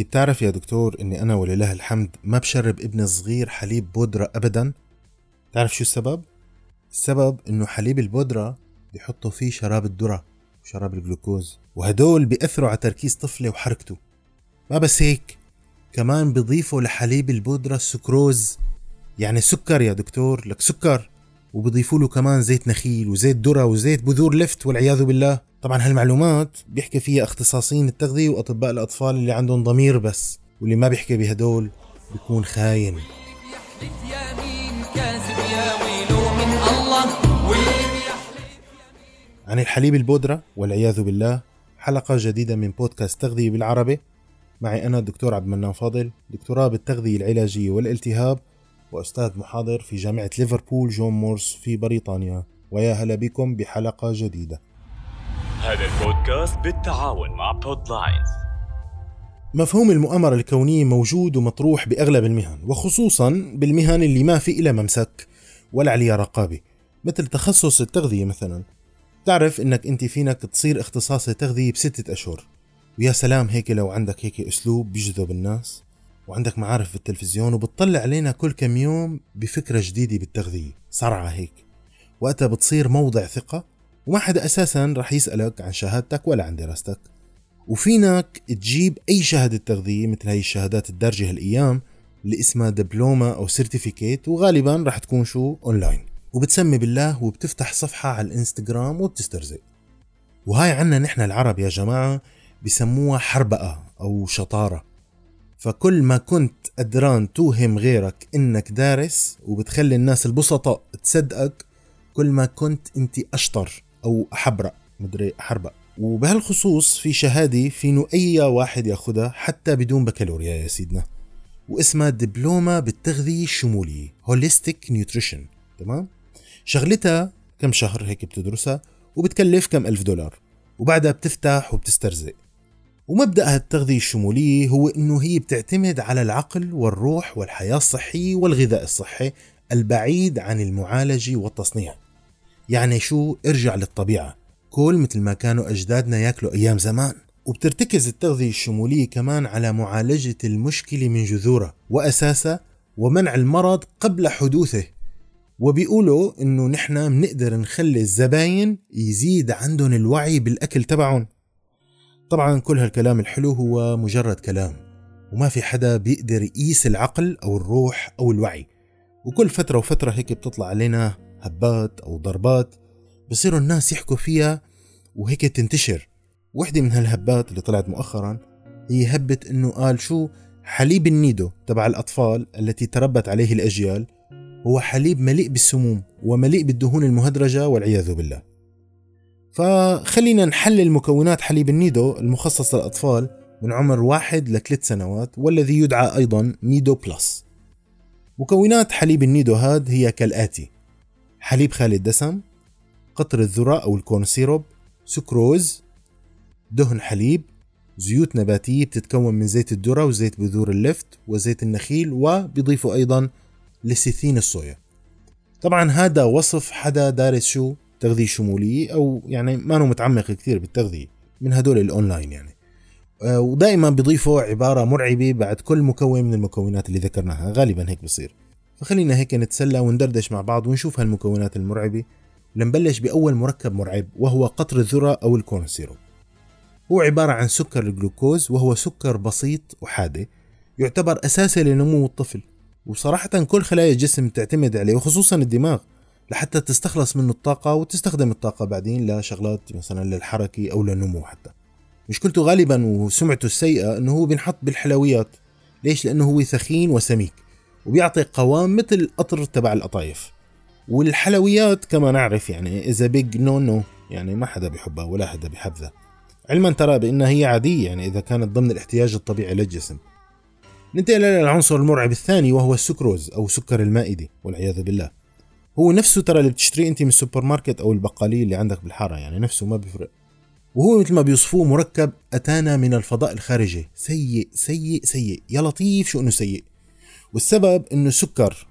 انت بتعرف يا دكتور إني أنا ولله الحمد ما بشرب ابني الصغير حليب بودرة ابدا؟ تعرف شو السبب؟ السبب إنه حليب البودرة بيحطوا فيه شراب الذرة وشراب الجلوكوز وهدول بيأثروا على تركيز طفلي وحركته. ما بس هيك كمان بيضيفوا لحليب البودرة السكروز يعني سكر يا دكتور لك سكر. وبيضيفوا له كمان زيت نخيل وزيت ذرة وزيت بذور لفت والعياذ بالله. طبعا هالمعلومات بيحكي فيها اختصاصيين التغذية وأطباء الأطفال اللي عندهم ضمير بس واللي ما بيحكي بهدول بيكون خاين. عن الحليب البودرة والعياذ بالله حلقة جديدة من بودكاست تغذية بالعربي. معي أنا الدكتور عبد المنان فاضل دكتوراه بالتغذية العلاجية والالتهاب وأستاذ محاضر في جامعة ليفربول جون مورس في بريطانيا. ويا هلا بكم بحلقة جديدة. هذا البودكاست بالتعاون مع بودلاينز مفهوم المؤامرة الكونية موجود ومطروح بأغلب المهن وخصوصا بالمهن اللي ما في إلها ممسك ولا عليها رقابة مثل تخصص التغذية مثلا. تعرف إنك أنت فينك تصير اختصاصي تغذية بستة أشهر. ويا سلام هيك لو عندك هيك أسلوب بيجذب الناس وعندك معارف في التلفزيون وبتطلع علينا كل كم يوم بفكرة جديدة بالتغذية صرعة هيك. وقتها بتصير موضع ثقة وما حدا أساسا رح يسألك عن شهادتك ولا عن دراستك. وفينك تجيب أي شهادة تغذية مثل هاي الشهادات الدارجة هالأيام اللي اسمها دبلومة أو certificate وغالبا رح تكون شو؟ اونلاين وبتسمي بالله وبتفتح صفحة على الإنستغرام وبتسترزق. وهاي عنا نحن العرب يا جماعة بسموها حربقة أو شطارة. فكل ما كنت قدران توهم غيرك إنك دارس وبتخلي الناس البسطاء تصدقك كل ما كنت أنت أشطر. أو احبرق مدري احربق وبهالخصوص في شهادة فينو أي واحد ياخدها حتى بدون بكالوريا يا سيدنا. واسمها دبلومة بالتغذية الشمولية holistic nutrition تمام؟ شغلتها كم شهر هيك بتدرسها وبتكلف كم ألف دولار. وبعدها بتفتح وبتسترزق. ومبدأ التغذية الشمولية هو إنه هي بتعتمد على العقل والروح والحياة الصحية والغذاء الصحي البعيد عن المعالجة والتصنيع. يعني شو؟ ارجع للطبيعة. كل مثل ما كانوا أجدادنا ياكلوا أيام زمان. وبترتكز التغذية الشمولية كمان على معالجة المشكلة من جذورها وأساسها ومنع المرض قبل حدوثه. وبيقولوا إنه نحن بنقدر نخلي الزباين يزيد عندهم الوعي بالأكل تبعهم. طبعا كل هالكلام الحلو هو مجرد كلام وما في حدا بيقدر يقيس العقل أو الروح أو الوعي. وكل فترة وفترة هيك بتطلع علينا هبات أو ضربات بصيروا الناس يحكوا فيها وهيك تنتشر. وحدة من هالهبات اللي طلعت مؤخرا هي هبة إنه قال شو؟ حليب النيدو تبع الأطفال التي تربت عليه الأجيال هو حليب مليء بالسموم ومليء بالدهون المهدرجة والعياذ بالله. فخلينا نحلل مكونات حليب النيدو المخصص للأطفال من عمر واحد لثلاث سنوات والذي يدعى أيضا نيدو بلس. مكونات حليب النيدو هاد هي كالآتي حليب خالي الدسم قطر الذرة أو ال corn syrup سكروز دهن حليب زيوت نباتية بتتكون من زيت الذرة وزيت بذور اللفت وزيت النخيل وبيضيفوا أيضا لسيثين الصويا. طبعا هذا وصف حدا دارس شو تغذية شمولية أو يعني ما هو متعمق كثير بالتغذية من هدول الأونلاين يعني. آه، ودائما بيضيفوا عبارة مرعبة بعد كل مكون من المكونات اللي ذكرناها غالبا هيك بصير. فخلينا هيك نتسلى وندردش مع بعض ونشوف هالمكونات المرعبة. لنبلش بأول مركب مرعب وهو قطر الذرة أو ال corn syrup هو عبارة عن سكر الجلوكوز وهو سكر بسيط أحادي يعتبر أساسي لنمو الطفل. وصراحة كل خلايا الجسم تعتمد عليه وخصوصا الدماغ لحتى تستخلص منه الطاقة وتستخدم الطاقة بعدين لشغلات مثلا للحركة أو للنمو حتى. مشكلته غالبا وسمعته السيئة أنه هو بينحط بالحلويات. ليش؟ لأنه هو ثخين وسميك. وبيعطي قوام مثل القطر تبع القطايف. والحلويات كما نعرف يعني هذا big no no يعني ما حدا بيحبها ولا حدا بيحبها. علما ترى بأنها هي عادية يعني إذا كانت ضمن الاحتياج الطبيعي للجسم. ننتقل إلى العنصر المرعب الثاني وهو السكروز أو سكر المائدة والعياذ بالله. هو نفسه ترى اللي بتشتريه أنت من السوبر ماركت أو البقالية اللي عندك بالحارة يعني نفسه ما بيفرق. وهو مثل ما بيوصفوه مركب أتانا من الفضاء الخارجي. سيء سيء سيء. يا لطيف شو أنه سيء. والسبب أنه سكر.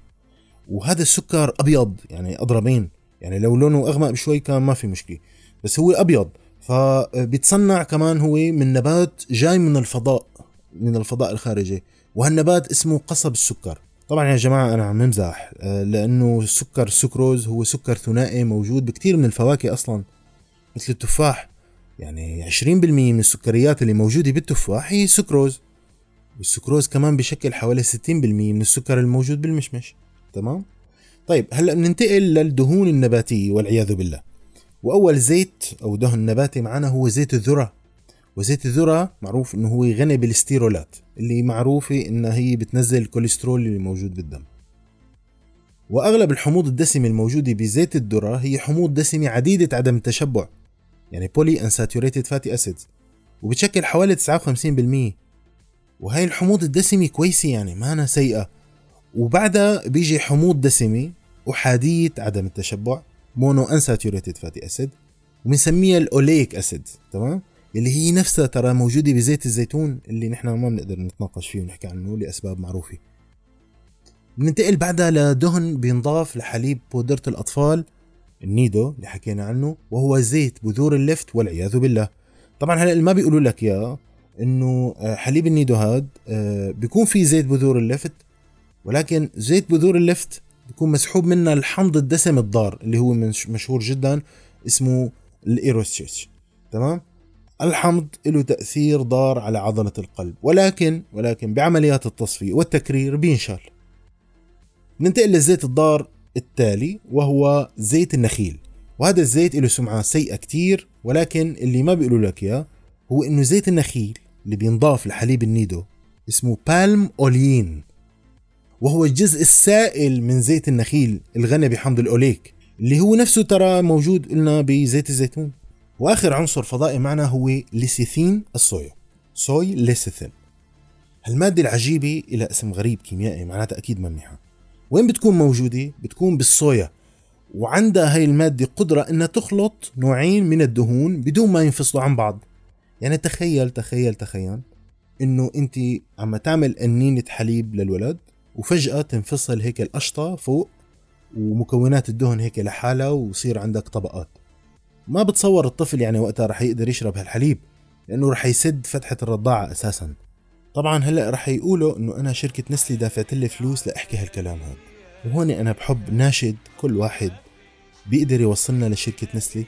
وهذا السكر أبيض يعني أضربين يعني لو لونه أغمق بشوي كان ما في مشكلة. بس هو أبيض. فبيتصنع كمان هو من نبات جاي من الفضاء من الفضاء الخارجي. وهالنبات اسمه قصب السكر. طبعا يا جماعة أنا عم نمزح آه، لأنه السكر السكروز هو سكر ثنائي موجود بكثير من الفواكه أصلا. مثل التفاح. يعني 20% من السكريات اللي موجودة بالتفاح هي سكروز. والسكروز كمان بشكل حوالي 60% من السكر الموجود بالمشمش. تمام؟ طيب هلأ بننتقل للدهون النباتية والعياذ بالله. وأول زيت أو دهن نباتي معنا هو زيت الذرة. وزيت الذرة معروف إنه هو غني بالستيرولات اللي معروفه انها هي بتنزل الكوليسترول اللي موجود بالدم. وأغلب الحموض الدسمه الموجوده بزيت الذرة هي حموض دسمه عديدة عدم التشبع يعني polyunsaturated fatty acids وبتشكل حوالي 59% وهي الحموض الدسمه كويسة يعني ما أنا سيئة. وبعدها بيجي حموض دسمه احاديه عدم التشبع monounsaturated fatty acid وبنسميها ال oleic acid تمام؟ اللي هي نفسها ترى موجودة بزيت الزيتون اللي نحن ما بنقدر نتناقش فيه ونحكي عنه لأسباب معروفة. بننتقل بعدها لدهن بينضاف لحليب بودرة الأطفال النيدو اللي حكينا عنه وهو زيت بذور اللفت والعياذ بالله. طبعا هلأ ما بيقولوا لك يا إنه آه، حليب النيدو هاد آه، بيكون فيه زيت بذور اللفت ولكن زيت بذور اللفت بيكون مسحوب منها الحمض الدسم الضار اللي هو مشهور جدا اسمه ال erucic تمام؟ الحمض له تأثير ضار على عضلة القلب ولكن ولكن بعمليات التصفية والتكرير بينشال. ننتقل للزيت الضار التالي وهو زيت النخيل وهذا الزيت له سمعة سيئة كتير ولكن اللي ما بيقولوا لك إياه هو إنه زيت النخيل اللي بينضاف لحليب النيدو اسمه بالم اوليين وهو الجزء السائل من زيت النخيل الغني بحمض الأوليك اللي هو نفسه ترى موجود لنا بزيت الزيتون. وآخر عنصر فضائي معنا هو ليسيثين الصويا صوي ليسيثين. هالمادة العجيبة إلى اسم غريب كيميائي معناتها أكيد منيحة وين بتكون موجودة؟ بتكون بالصويا. وعندها هاي المادة قدرة إنها تخلط نوعين من الدهون بدون ما ينفصلوا عن بعض. يعني تخيل تخيل تخيل إنه أنت عم تعمل قنينة حليب للولد وفجأة تنفصل هيك القشطة فوق ومكونات الدهن هيك لحالها ويصير عندك طبقات. ما بتصور الطفل يعني وقتها رح يقدر يشرب هالحليب لأنه رح يسد فتحة الرضاعة أساسا. طبعا هلأ رح يقولوا إنه أنا شركة نسلي دافعت لي فلوس لأحكي هالكلام هذا وهون أنا بحب ناشد كل واحد بيقدر يوصلنا لشركة نسلي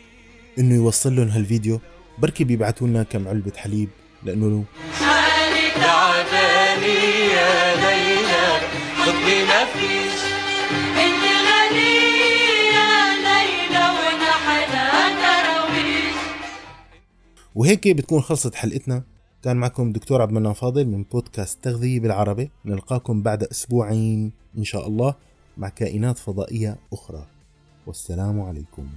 إنه يوصل لهم هالفيديو. بركي بيبعتوا لنا كم علبة حليب لأنه حالي تعباني يا ليلى حبي فيش انت يا ليلى تراويش وهيك بتكون خلصت حلقتنا. كان معكم دكتور عبد المنان فاضل من بودكاست تغذية بالعربي. نلقاكم بعد أسبوعين إن شاء الله مع كائنات فضائية أخرى. والسلام عليكم.